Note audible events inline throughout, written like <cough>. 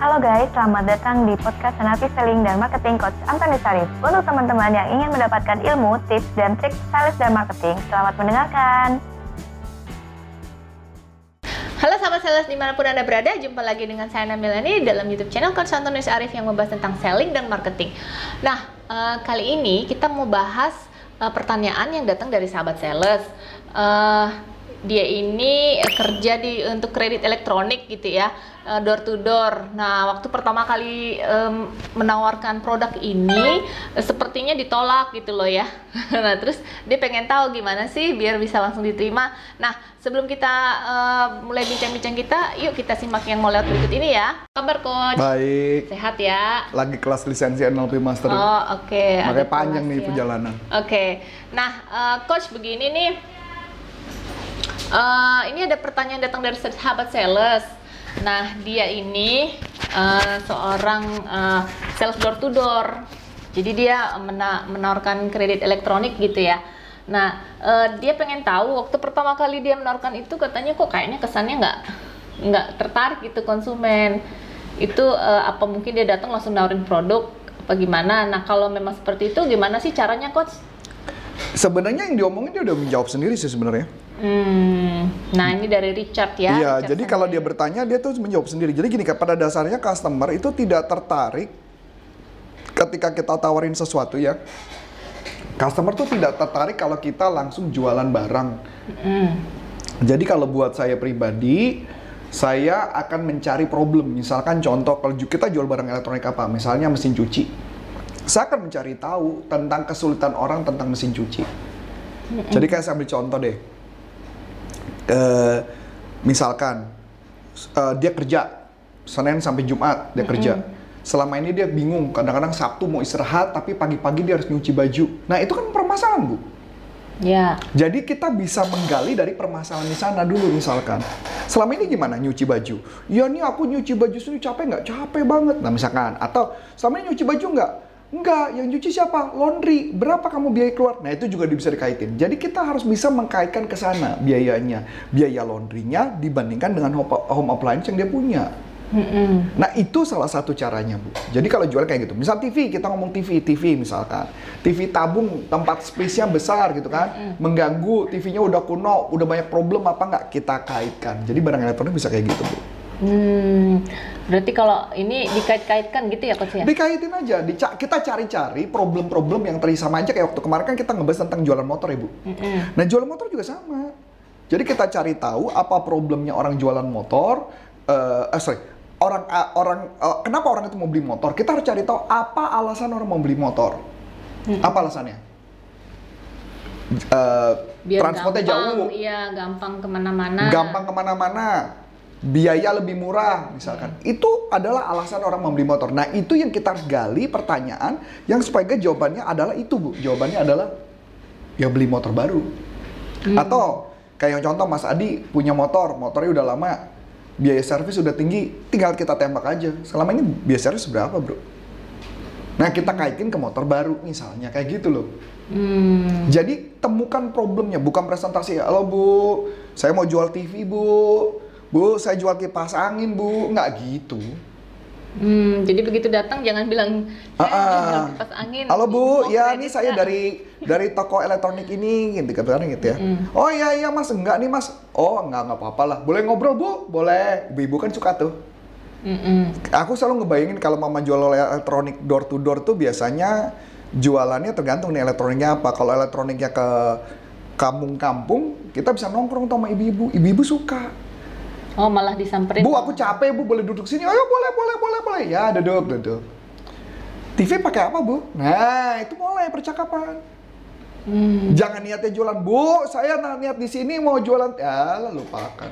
Halo guys, selamat datang di podcast Senapi Selling dan Marketing Coach Antoni Sarif. Untuk teman-teman yang ingin mendapatkan ilmu, tips, dan trik sales dan marketing, selamat mendengarkan. Halo sahabat sales di mana pun Anda berada, jumpa lagi dengan saya Namilani dalam YouTube channel Coach Antonius Arif yang membahas tentang selling dan marketing. Nah, uh, kali ini kita mau bahas uh, pertanyaan yang datang dari sahabat sales. Uh, dia ini kerja di untuk kredit elektronik gitu ya uh, door to door. Nah waktu pertama kali um, menawarkan produk ini uh, sepertinya ditolak gitu loh ya. <laughs> nah terus dia pengen tahu gimana sih biar bisa langsung diterima. Nah sebelum kita uh, mulai bincang-bincang kita, yuk kita simak yang mau lewat berikut ini ya. Kabar coach? Baik. Sehat ya? Lagi kelas lisensi NLP Master. Oh oke. Okay. Makanya panjang nih ya. perjalanan. Oke. Okay. Nah uh, coach begini nih Uh, ini ada pertanyaan datang dari sahabat sales. Nah, dia ini uh, seorang uh, sales door to door. Jadi dia mena menawarkan kredit elektronik gitu ya. Nah, uh, dia pengen tahu waktu pertama kali dia menawarkan itu katanya kok kayaknya kesannya nggak nggak tertarik gitu konsumen. Itu uh, apa mungkin dia datang langsung nawarin produk apa gimana? Nah, kalau memang seperti itu gimana sih caranya coach? Sebenarnya yang diomongin dia udah menjawab sendiri sih sebenarnya. Hmm, nah ini dari Richard ya. Iya, jadi kalau dia bertanya dia tuh menjawab sendiri. Jadi gini, pada dasarnya customer itu tidak tertarik ketika kita tawarin sesuatu ya. Customer tuh tidak tertarik kalau kita langsung jualan barang. Mm. Jadi kalau buat saya pribadi, saya akan mencari problem. Misalkan contoh kalau kita jual barang elektronik apa, misalnya mesin cuci. Saya akan mencari tahu tentang kesulitan orang tentang mesin cuci. Jadi kayak saya ambil contoh deh uh, misalkan uh, dia kerja Senin sampai Jumat dia kerja selama ini dia bingung kadang-kadang Sabtu mau istirahat tapi pagi-pagi dia harus nyuci baju nah itu kan permasalahan bu Ya. Jadi kita bisa menggali dari permasalahan di sana dulu misalkan. Selama ini gimana nyuci baju? Ya nih aku nyuci baju sendiri capek nggak? Capek banget. Nah misalkan. Atau selama ini nyuci baju nggak? Enggak, yang cuci siapa? Laundry. Berapa kamu biaya keluar? Nah, itu juga bisa dikaitin. Jadi kita harus bisa mengkaitkan ke sana biayanya. Biaya laundrynya dibandingkan dengan home appliance yang dia punya. Mm-hmm. Nah, itu salah satu caranya, Bu. Jadi kalau jual kayak gitu. Misal TV, kita ngomong TV, TV misalkan. TV tabung, tempat space-nya besar gitu kan. Mm-hmm. Mengganggu, TV-nya udah kuno, udah banyak problem apa enggak? Kita kaitkan. Jadi barang elektronik bisa kayak gitu, Bu. Hmm, berarti kalau ini dikait-kaitkan gitu ya coach ya? Dikaitin aja, Dica kita cari-cari problem-problem yang tadi sama aja kayak waktu kemarin kan kita ngebahas tentang jualan motor ya Bu. Mm -hmm. Nah jualan motor juga sama. Jadi kita cari tahu apa problemnya orang jualan motor, uh, eh sorry, orang uh, orang uh, kenapa orang itu mau beli motor? Kita harus cari tahu apa alasan orang mau beli motor. Mm -hmm. Apa alasannya? Uh, Biar transportnya gampang, jauh. Iya, gampang ke mana-mana. Gampang ke mana-mana biaya lebih murah misalkan. Hmm. Itu adalah alasan orang membeli motor. Nah, itu yang kita harus gali pertanyaan yang supaya jawabannya adalah itu, Bu. Jawabannya adalah ya beli motor baru. Hmm. Atau kayak yang contoh Mas Adi punya motor, motornya udah lama, biaya servis udah tinggi, tinggal kita tembak aja. Selama ini biaya servis berapa, Bro? Nah, kita kaitin ke motor baru misalnya kayak gitu loh. Hmm. Jadi temukan problemnya, bukan presentasi. Halo Bu, saya mau jual TV Bu Bu, saya jual kipas angin, Bu. Nggak gitu. Hmm, jadi begitu datang jangan bilang saya uh, uh. kipas angin. Halo Bu, ya ini saya dari dari toko elektronik ini gitu kan gitu ya. Mm. Oh iya iya Mas, enggak nih Mas. Oh, enggak enggak apa-apa lah. Boleh ngobrol Bu? Boleh. Ibu-ibu kan suka tuh. Mm -mm. Aku selalu ngebayangin kalau mama jual elektronik door to door tuh biasanya jualannya tergantung nih elektroniknya apa. Kalau elektroniknya ke kampung-kampung, kita bisa nongkrong sama ibu-ibu. Ibu-ibu suka Oh malah disamperin. Bu aku capek bu boleh duduk sini. Ya boleh boleh boleh boleh. Ya duduk duduk. TV pakai apa bu? Nah itu mulai percakapan. Hmm. Jangan niatnya jualan bu. Saya niat di sini mau jualan. Ya lalu lupakan.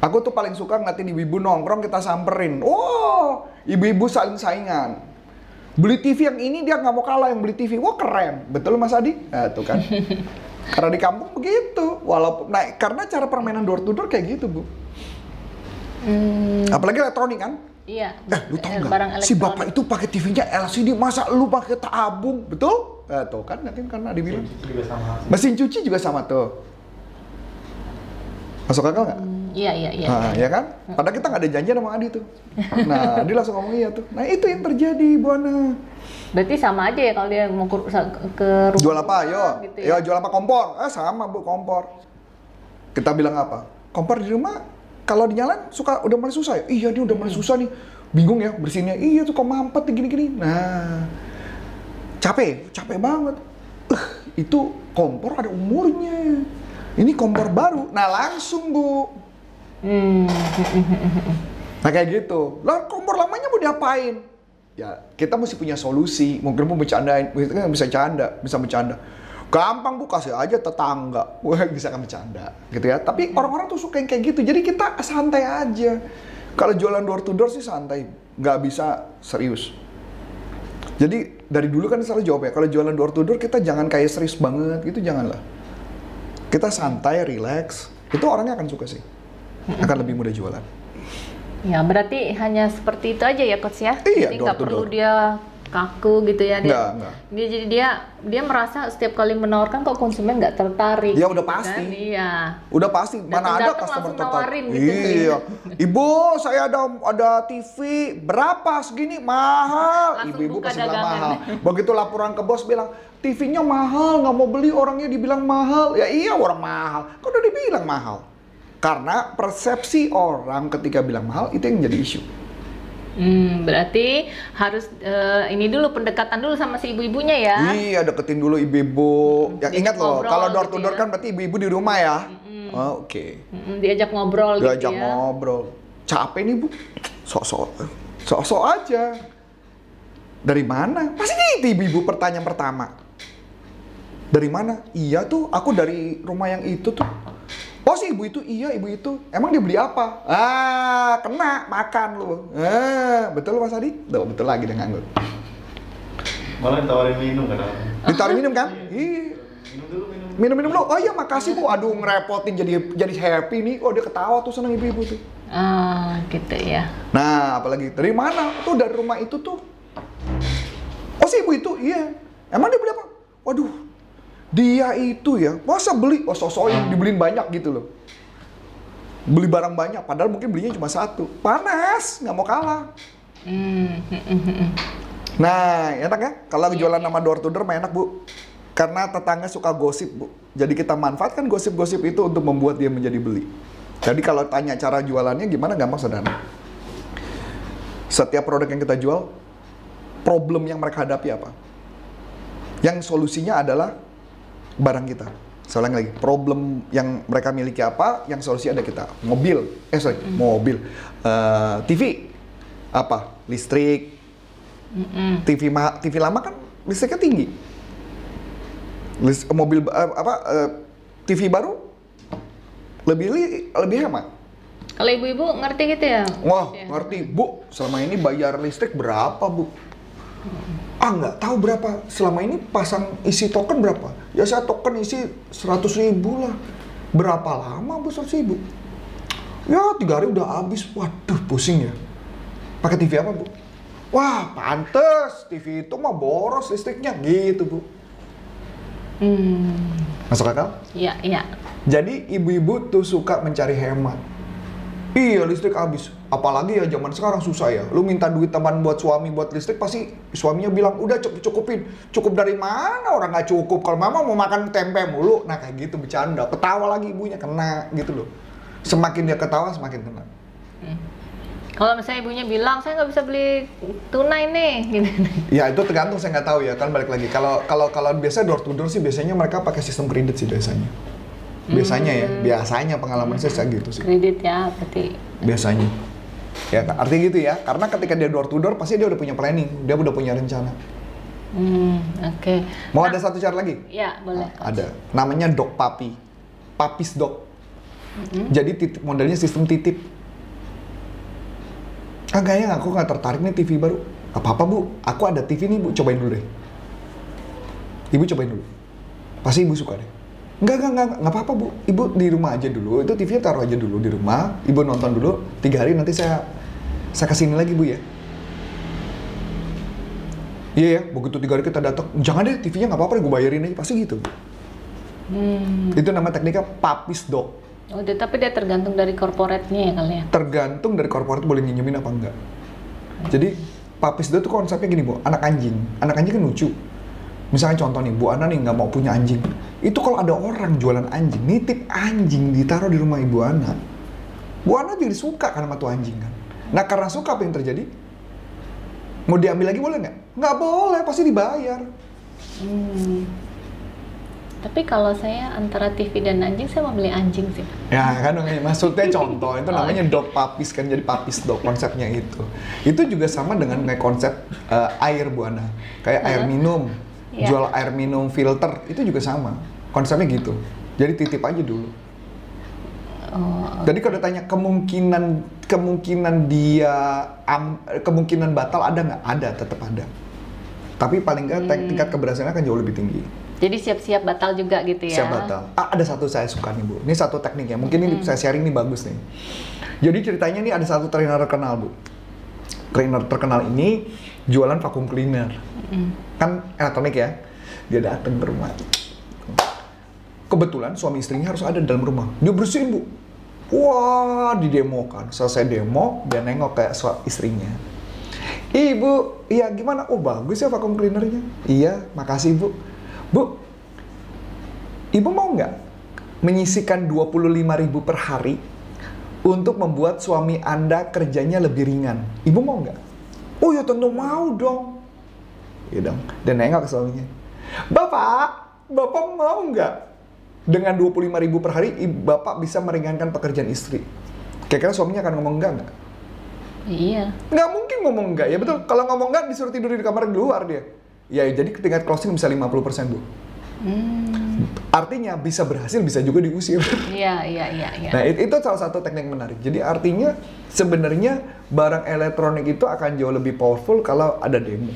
Aku tuh paling suka ngeliatin ibu-ibu nongkrong kita samperin. Oh ibu-ibu saling saingan. Beli TV yang ini dia nggak mau kalah yang beli TV. Wah keren. Betul Mas Adi? Nah tuh kan. <laughs> Karena di kampung begitu. Walaupun, nah karena cara permainan door to door kayak gitu bu. Hmm. Apalagi elektronik kan? Iya. Eh, lu tau nggak? Si bapak itu pakai TV-nya LCD, masa lu pakai tabung, betul? Eh, tuh kan nanti karena dibilang. Mesin cuci juga sama. Mesin cuci juga sama tuh. Masuk akal nggak? Hmm, Iya, iya, iya. Nah, ya kan? Padahal kita nggak ada janjian sama Adi tuh. Nah, <laughs> dia langsung ngomong iya tuh. Nah, itu yang terjadi, Bu Ana. Berarti sama aja ya kalau dia mau ke, ke rumah. Jual apa? Yo. Gitu ya. ya. jual apa kompor? Ah, sama, Bu, kompor. Kita bilang apa? Kompor di rumah kalau dinyalain suka udah mulai susah ya? Iya, dia udah mulai susah nih. Bingung ya bersihinnya. Iya tuh kok mampet nih, gini-gini. Nah, capek, capek banget. Eh, itu kompor ada umurnya. Ini kompor baru. Nah, langsung, Bu. Hmm. Nah kayak gitu. Lah kompor lamanya mau diapain? Ya kita mesti punya solusi. Mungkin mau bercandain, kita kan bisa canda, bisa bercanda. Gampang bu kasih aja tetangga, wah <laughs> bisa kan bercanda, gitu ya. Tapi orang-orang tuh suka yang kayak gitu. Jadi kita santai aja. Kalau jualan door to door sih santai, nggak bisa serius. Jadi dari dulu kan selalu jawab ya, kalau jualan door to door kita jangan kayak serius banget gitu, janganlah. Kita santai, relax, itu orangnya akan suka sih. Akan lebih mudah jualan. Ya, berarti hanya seperti itu aja ya coach ya. Iya, jadi nggak perlu dia kaku gitu ya dia. Nggak, nggak. Dia jadi dia dia merasa setiap kali menawarkan kok konsumen nggak tertarik. Ya, udah pasti. kan. Iya. Udah pasti, mana ada customer tertarik. gitu tuh iya. Ibu, saya ada ada TV, berapa segini? Mahal. Ibu-ibu pasti bilang mahal. Begitu laporan ke bos bilang, TV-nya mahal, nggak mau beli orangnya dibilang mahal. Ya iya orang mahal. Kok udah dibilang mahal? Karena persepsi orang ketika bilang mahal itu yang jadi isu. Hmm, berarti harus eh, ini dulu pendekatan dulu sama si ibu-ibunya ya. Iya, deketin dulu ibu-ibu. Yang Jadi ingat loh, kalau door to gitu door ya. kan berarti ibu-ibu di rumah ya. Oh, Oke. Mm-mm, diajak ngobrol diajak gitu ya. ngobrol capek nih bu sok-sok sok-sok aja dari mana pasti gitu ibu-ibu pertanyaan pertama dari mana iya tuh aku dari rumah yang itu tuh oh si ibu itu iya ibu itu emang dia beli apa ah kena makan lu ah betul mas Adi Tuh, betul lagi dengan lu Malah ditawarin minum kan? ditaruh minum kan iya Minum dulu, minum. minum-minum dulu oh iya makasih bu aduh ngerepotin jadi jadi happy nih oh dia ketawa tuh seneng ibu-ibu tuh Ah, gitu ya. Nah, apalagi dari mana? Tuh dari rumah itu tuh. Oh si ibu itu, iya. Emang dia beli apa? Waduh, dia itu ya, masa beli? Oh sosokin dibeliin banyak gitu loh. Beli barang banyak, padahal mungkin belinya cuma satu. Panas, nggak mau kalah. Nah, enak ya? Kalau jualan nama door to door mah enak bu. Karena tetangga suka gosip bu. Jadi kita manfaatkan gosip-gosip itu untuk membuat dia menjadi beli. Jadi kalau tanya cara jualannya gimana gampang sederhana. Setiap produk yang kita jual, problem yang mereka hadapi apa? Yang solusinya adalah barang kita. Ulang lagi, problem yang mereka miliki apa, yang solusi ada kita. Mobil, eh sorry, mobil. Eh, TV, apa? Listrik, Mm-mm. TV ma TV lama kan listriknya tinggi. Lis- mobil eh, apa eh, TV baru lebih li- lebih hemat. Kalau ibu-ibu ngerti gitu ya? Wah, Ya. ngerti, Bu. Selama ini bayar listrik berapa, Bu? Ah, nggak tahu berapa. Selama ini pasang isi token berapa? Ya saya token isi 100 ribu lah. Berapa lama, Bu, 100 ribu? Ya, tiga hari udah habis. Waduh, pusing ya. Pakai TV apa, Bu? Wah, pantes. TV itu mah boros listriknya. Gitu, Bu. Hmm, Masuk akal? iya, iya. Jadi ibu-ibu tuh suka mencari hemat. Iya listrik habis. Apalagi ya zaman sekarang susah ya. Lu minta duit teman buat suami buat listrik pasti suaminya bilang udah cukup cukupin. Cukup dari mana orang nggak cukup. Kalau mama mau makan tempe mulu, nah kayak gitu bercanda. Ketawa lagi ibunya kena gitu loh. Semakin dia ketawa semakin kena. Kalau misalnya ibunya bilang saya nggak bisa beli tunai nih, <laughs> gitu. Ya itu tergantung saya nggak tahu ya kan balik lagi. Kalau kalau kalau biasa door to door sih biasanya mereka pakai sistem kredit sih biasanya. Biasanya ya, biasanya pengalaman saya kayak gitu sih. Kredit ya, berarti. biasanya. Ya artinya gitu ya karena ketika dia door to door pasti dia udah punya planning dia udah punya rencana. Hmm, oke. mau ada satu cara lagi? Ya, boleh. ada. Namanya dog papi papis dog. Jadi titip, modelnya sistem titip. Ah kayaknya aku nggak tertarik nih TV baru. Apa apa bu. Aku ada TV nih bu. Cobain dulu deh. Ibu cobain dulu. Pasti ibu suka deh Enggak, enggak, enggak, enggak apa-apa bu. Ibu di rumah aja dulu. Itu TV-nya taruh aja dulu di rumah. Ibu nonton dulu. Tiga hari nanti saya saya ke sini lagi bu ya. Iya ya, begitu tiga hari kita datang. Jangan deh TV-nya nggak apa-apa, gue bayarin aja. Pasti gitu. Hmm, Itu nama tekniknya papis dog. Udah, tapi dia tergantung dari korporatnya ya kali ya. Tergantung dari korporat boleh minjemin apa enggak. Jadi papis itu tuh konsepnya gini bu, anak anjing. Anak anjing kan lucu. Misalnya contoh nih, Bu Ana nih nggak mau punya anjing. Itu kalau ada orang jualan anjing, nitip anjing ditaruh di rumah Ibu Ana. Bu Ana jadi suka kan sama tuh anjing kan. Nah karena suka apa yang terjadi? Mau diambil lagi boleh nggak? Nggak boleh, pasti dibayar. Hmm. Tapi kalau saya antara TV dan anjing, saya mau beli anjing sih. Ya kan maksudnya <laughs> contoh itu namanya dog papis kan jadi papis dog konsepnya itu. Itu juga sama dengan kayak konsep eh, air Bu Ana. Kayak air minum, Iya. jual air minum filter itu juga sama. Konsepnya gitu. Jadi titip aja dulu. Oh, Jadi kalau ditanya kemungkinan kemungkinan dia am- kemungkinan batal ada nggak? Ada, tetap ada. Tapi paling nggak tek- tingkat keberhasilannya akan jauh lebih tinggi. jadi siap-siap batal juga gitu ya? Siap batal. Ah, ada satu saya suka nih bu. Ini satu teknik ya. Mungkin ini saya sharing nih bagus nih. Jadi ceritanya nih ada satu trainer terkenal bu. Trainer terkenal ini jualan vacuum cleaner. Mm. Kan elektronik ya. Dia datang ke rumah. Kebetulan suami istrinya harus ada di dalam rumah. Dia bersihin bu. Wah, didemokan. Selesai demo, dia nengok kayak suami istrinya. Ibu, iya gimana? Oh bagus ya vacuum cleanernya. Iya, makasih bu. Bu, ibu mau nggak menyisikan 25.000 per hari untuk membuat suami anda kerjanya lebih ringan? Ibu mau nggak? Oh ya tentu mau dong. Iya dong. Dan nengok ke suaminya. Bapak, bapak mau nggak dengan 25.000 per hari, bapak bisa meringankan pekerjaan istri? Kira-kira suaminya akan ngomong enggak nggak? Iya. Nggak mungkin ngomong enggak, ya betul. Kalau ngomong enggak disuruh tidur di kamar di luar dia. Ya, jadi tingkat closing bisa 50% Bu. Hmm. Artinya bisa berhasil, bisa juga diusir. Iya, iya, iya, iya. Nah, it- itu salah satu teknik menarik. Jadi artinya sebenarnya barang elektronik itu akan jauh lebih powerful kalau ada demo.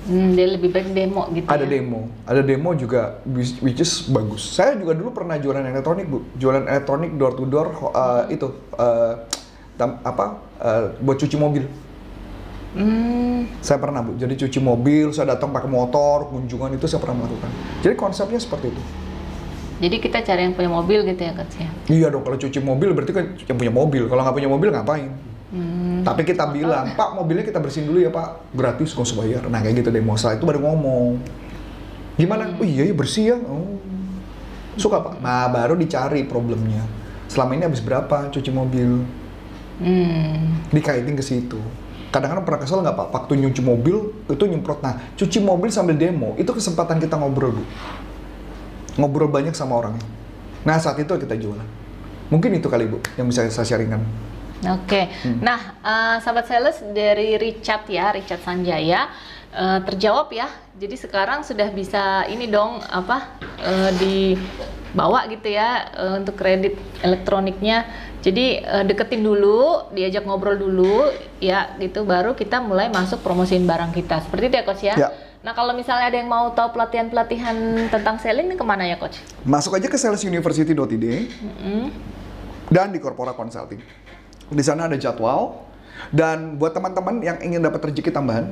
Hmm, dia lebih baik demo gitu Ada ya. demo, ada demo juga which is bagus. Saya juga dulu pernah jualan elektronik, Bu. Jualan elektronik door to door uh, itu uh, tam- apa? uh, buat cuci mobil. Hmm. Saya pernah, Bu. Jadi cuci mobil, saya datang pakai motor, kunjungan itu saya pernah melakukan. Jadi konsepnya seperti itu. Jadi kita cari yang punya mobil gitu ya, Coach ya. Iya dong, kalau cuci mobil berarti kan yang punya mobil. Kalau nggak punya mobil ngapain? Hmm. Tapi kita bilang, Pak mobilnya kita bersihin dulu ya Pak, gratis nggak usah bayar. Nah kayak gitu demo. Setelah itu baru ngomong. Gimana? Oh iya, iya bersih ya. Oh. Suka Pak. Nah baru dicari problemnya. Selama ini habis berapa cuci mobil? Hmm. Dikaitin ke situ. Kadang-kadang pernah kesel nggak Pak? Waktu nyuci mobil itu nyemprot. Nah cuci mobil sambil demo itu kesempatan kita ngobrol Bu. Ngobrol banyak sama orangnya. Nah saat itu kita jualan. Mungkin itu kali Bu yang bisa saya sharingkan. Oke, Hmm. nah eh, sahabat sales dari Richard ya, Richard Sanjaya eh, terjawab ya. Jadi sekarang sudah bisa ini dong apa eh, dibawa gitu ya eh, untuk kredit elektroniknya. Jadi eh, deketin dulu, diajak ngobrol dulu, ya gitu. Baru kita mulai masuk promosiin barang kita. Seperti itu ya coach ya. Ya. Nah kalau misalnya ada yang mau tahu pelatihan-pelatihan tentang selling ini ke mana ya coach? Masuk aja ke salesuniversity.id Mm-mm. dan di Corpora Consulting. Di sana ada jadwal dan buat teman-teman yang ingin dapat rezeki tambahan,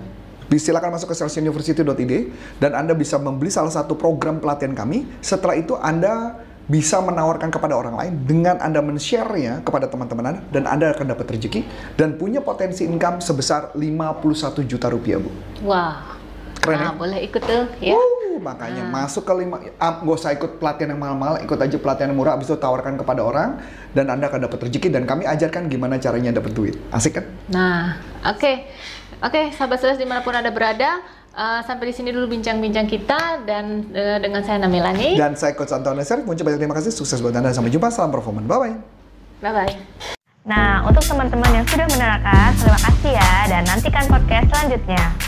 silakan masuk ke salesuniversity.id dan Anda bisa membeli salah satu program pelatihan kami. Setelah itu Anda bisa menawarkan kepada orang lain dengan Anda men-share-nya kepada teman-teman Anda dan Anda akan dapat rezeki dan punya potensi income sebesar 51 juta rupiah, Bu. Wah, Keren nah ya? boleh ikut tuh ya. Wuh, makanya masuk ke lima, ah, nggak usah ikut pelatihan yang mahal-mahal, ikut aja pelatihan yang murah, abis itu tawarkan kepada orang, dan Anda akan dapat rezeki, dan kami ajarkan gimana caranya dapat duit. Asik kan? Nah, oke. Oke, sahabat sales di mana pun Anda berada, eh, sampai di sini dulu bincang-bincang kita dan eh, dengan saya Namilani. Dan saya Coach Anton Leser, mengucap banyak terima kasih, sukses buat Anda, sampai jumpa, salam performa, bye-bye. Bye-bye. Nah, untuk teman-teman yang sudah menerangkan, terima kasih ya dan nantikan podcast selanjutnya.